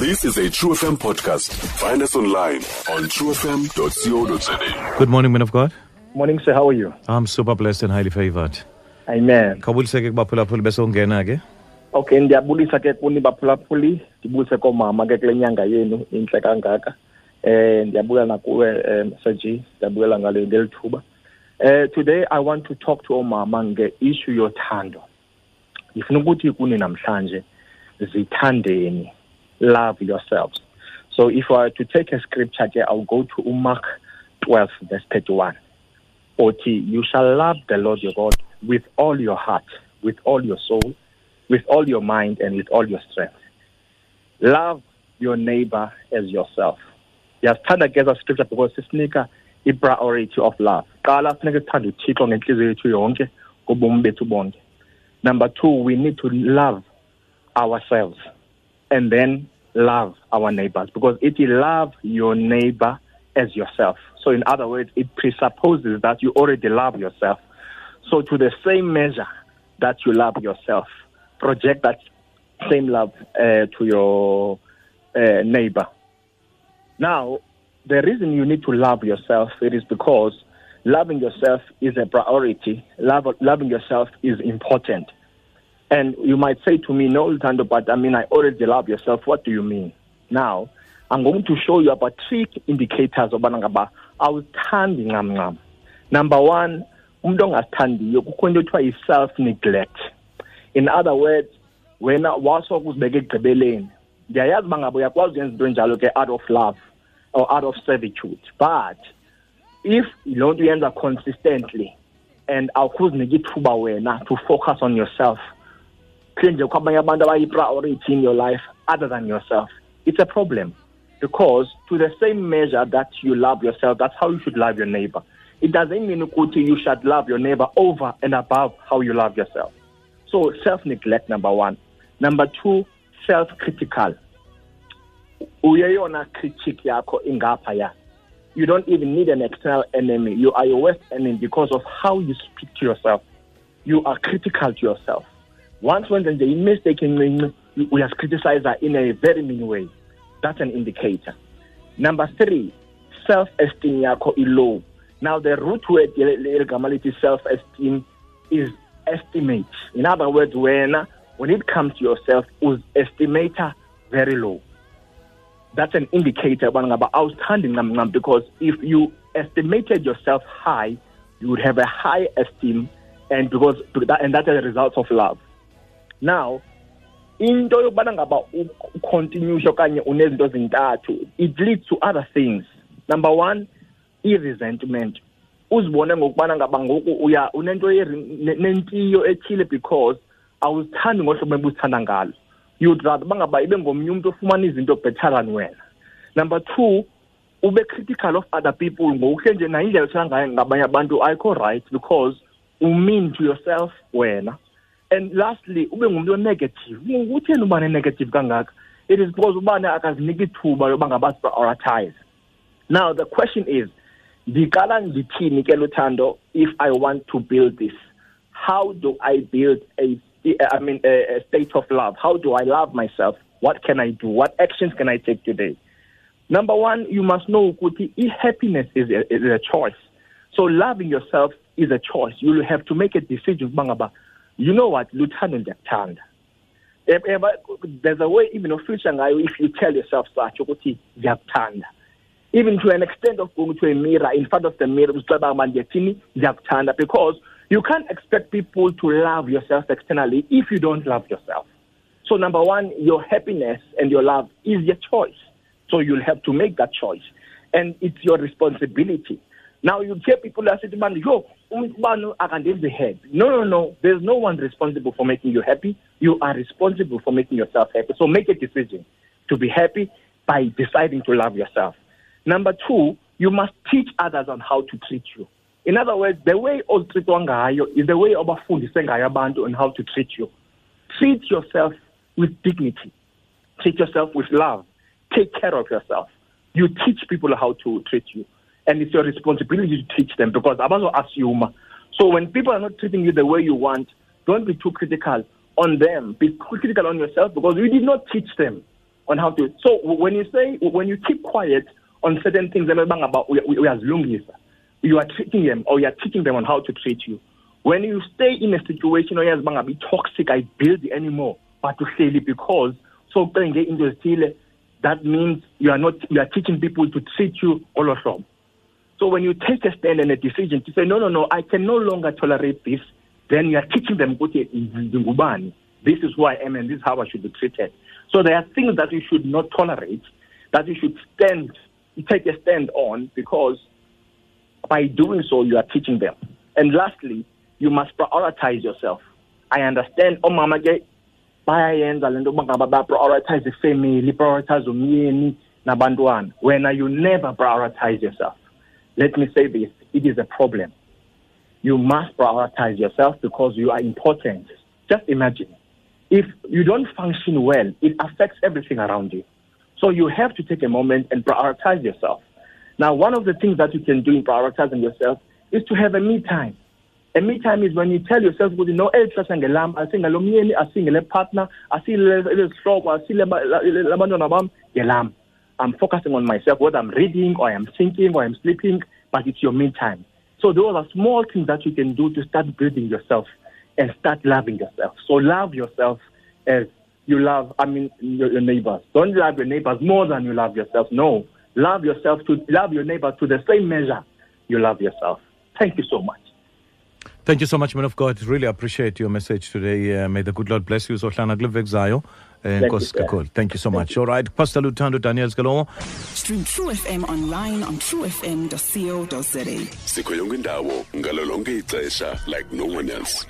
This is a True FM podcast. Find us online on truefm.co.za. Good morning, men of God. Morning, sir. How are you? I'm super blessed and highly favored. Amen. Khawuliseke kubaphulaphuli bese ungena ke. Okay, ndiyabulisa ke kuni baphulaphuli, ndibulise komama ke kule nyanga yenu intle kangaka. Eh ndiyabula nakuwe um Sir G, ndiyabula ngale ngelithuba. Eh today I want to talk to omama nge issue yothando. Ngifuna ukuthi kuni namhlanje zithandeni. Love yourselves. So if I were to take a scripture here, I'll go to Mark 12 verse 31. Oti, you shall love the Lord your God with all your heart, with all your soul, with all your mind, and with all your strength. Love your neighbor as yourself. Yasithanda ke eza scripture because sisinika i-priority of love. Number two, we need to love ourselves and then love our neighbors because it will love your neighbor as yourself. So, in other words, it presupposes that you already love yourself. So, to the same measure that you love yourself, project that same love uh, to your uh, neighbor. Now, the reason you need to love yourself it is because loving yourself is a priority. Love, loving yourself is important. And you might say to me, no, Lutando, but I mean, I already love yourself. What do you mean? Now, I'm going to show you about three indicators of ngaba awuthandi ncam. Number one, umuntu ongasithandiyo kukho into ekuthiwa yi-self neglect. In other words, wena wasoko uzibeka ekugqibeleni ndiyayazi uba ngaba uyakwazi out of love or out of servitude but if loo nto uyenza consistently and awukhuzinika ithuba wena to focus on yourself kule nje kukho abanye abantu abayi-priority in your life other than yourself. It's a problem because to the same measure that you love yourself that's how you should love your neighbor. It doesn't mean ukuthi you should love your neighbor over and above how you love yourself. So self-neglect number one. Number two self-critical. Uyeyona yakho ingaphaya you don't even need an external enemy. You are your worst enemy because of how you speak to yourself. You are critical to yourself once wenze we imistake encinci uyazicriticizer in a very mean way. That's an indicator. Number three self-esteem i-low. Now the root word eligama lithi self-esteem is estimate. In other words wena when it comes to yourself is estimator very low. That's an indicator ubana outstanding because if you estimated yourself high you would have a high esteem and because and that's a result of love now into yokubana ngaba ucontinue okanye unezinto zintathu it leads to other things. Number one i-resentment. Uzibone ngokubana ngaba ngoku uya unento nentiyo ethile because awuzithandi ngohlobo ebuzithanda ngalo. You'd rather bangaba ibe ngomnye umuntu ofumana izinto better than wena. Number two ube critical of other people. Ngokuhle nje nayo indlela othanda ngayo ngabanye abantu ayikho right because umean to yourself wena and lastly ube ngumuntu onegative. Utheni uba ne-negative kangaka it is because ubani akazinika ithuba yoba ngaba-prioritize now the question is ndiqala ndithini ke luthando if i want to build this? How do i build a i mean a, a state of love? How do i love myself? What can i do? What actions can i take today? Number one you must know ukuthi i-happiness is a, is a choice. So loving yourself is a choice. You will have to make a decision ukuba ngaba you know what luthando ndiyakuthanda. There's a way even ofisha ngayo if you tell yourself such ukuthi ndiyakuthanda. Even to an extent of going to a mirror in front of the mirror uzixeba uba ndiyathini? Because you can't expect people to love yourself externally if you don't love yourself. So number one your happiness and your love is your choice. So you'll have to make that choice. And it's your responsibility now you hear people that asithi bani yo ubani akandenzi happy no no no. There's no one responsible for making you happy. You are responsible for making yourself happy. So make a decision to be happy by deciding to love yourself. Number two you must teach others on how to treat you. In other words the way ozitreatwa ngayo is the way obafundise ngayo abantu on how to treat you. Treat yourself with dignity. Treat yourself with love. Take care of yourself. You teach people how to treat you and it's your responsibility to teach them because abazo assume so when people are not treating you the way you want don't be too critical on them be critical on yourself because you did not teach them on how to. So when you say when you keep quiet on certain things, about we as you are treating them or you are teaching them on how to treat you. When you stay in a situation where you're be toxic, I build anymore, but to say it because so into that means you are not you are teaching people to treat you all of them. So when you take a stand and a decision to say no no no I can no longer tolerate this, then you are teaching them this is who I am and this is how I should be treated. So there are things that you should not tolerate, that you should stand take a stand on because by doing so you are teaching them. And lastly, you must prioritize yourself. I understand oh mama bayayenza lento bangaba prioritize the family, prioritize umyeni nabantwana. When you never prioritize yourself. Let me say this, it is a problem. You must prioritize yourself because you are important. Just imagine if you don't function well, it affects everything around you. So you have to take a moment and prioritize yourself. Now, one of the things that you can do in prioritizing yourself is to have a me time. A me time is when you tell yourself, you know, sing I sing a partner, I see I see I'm focusing on myself, whether I'm reading or I'm thinking or I'm sleeping, but it's your me time. So those are small things that you can do to start building yourself and start loving yourself. So love yourself as you love, I mean, your, your neighbors. Don't love your neighbors more than you love yourself. No, love yourself to love your neighbor to the same measure you love yourself. Thank you so much. Thank you so much, man of God. Really appreciate your message today. Uh, may the good Lord bless you. Zohlana Glivek Eh, Thank you so much. All right, Pastor Lutando Daniel Skalomo. Stream Tru FM online on trufm.co.za. Sikho yonke indawo ixesha like no one else.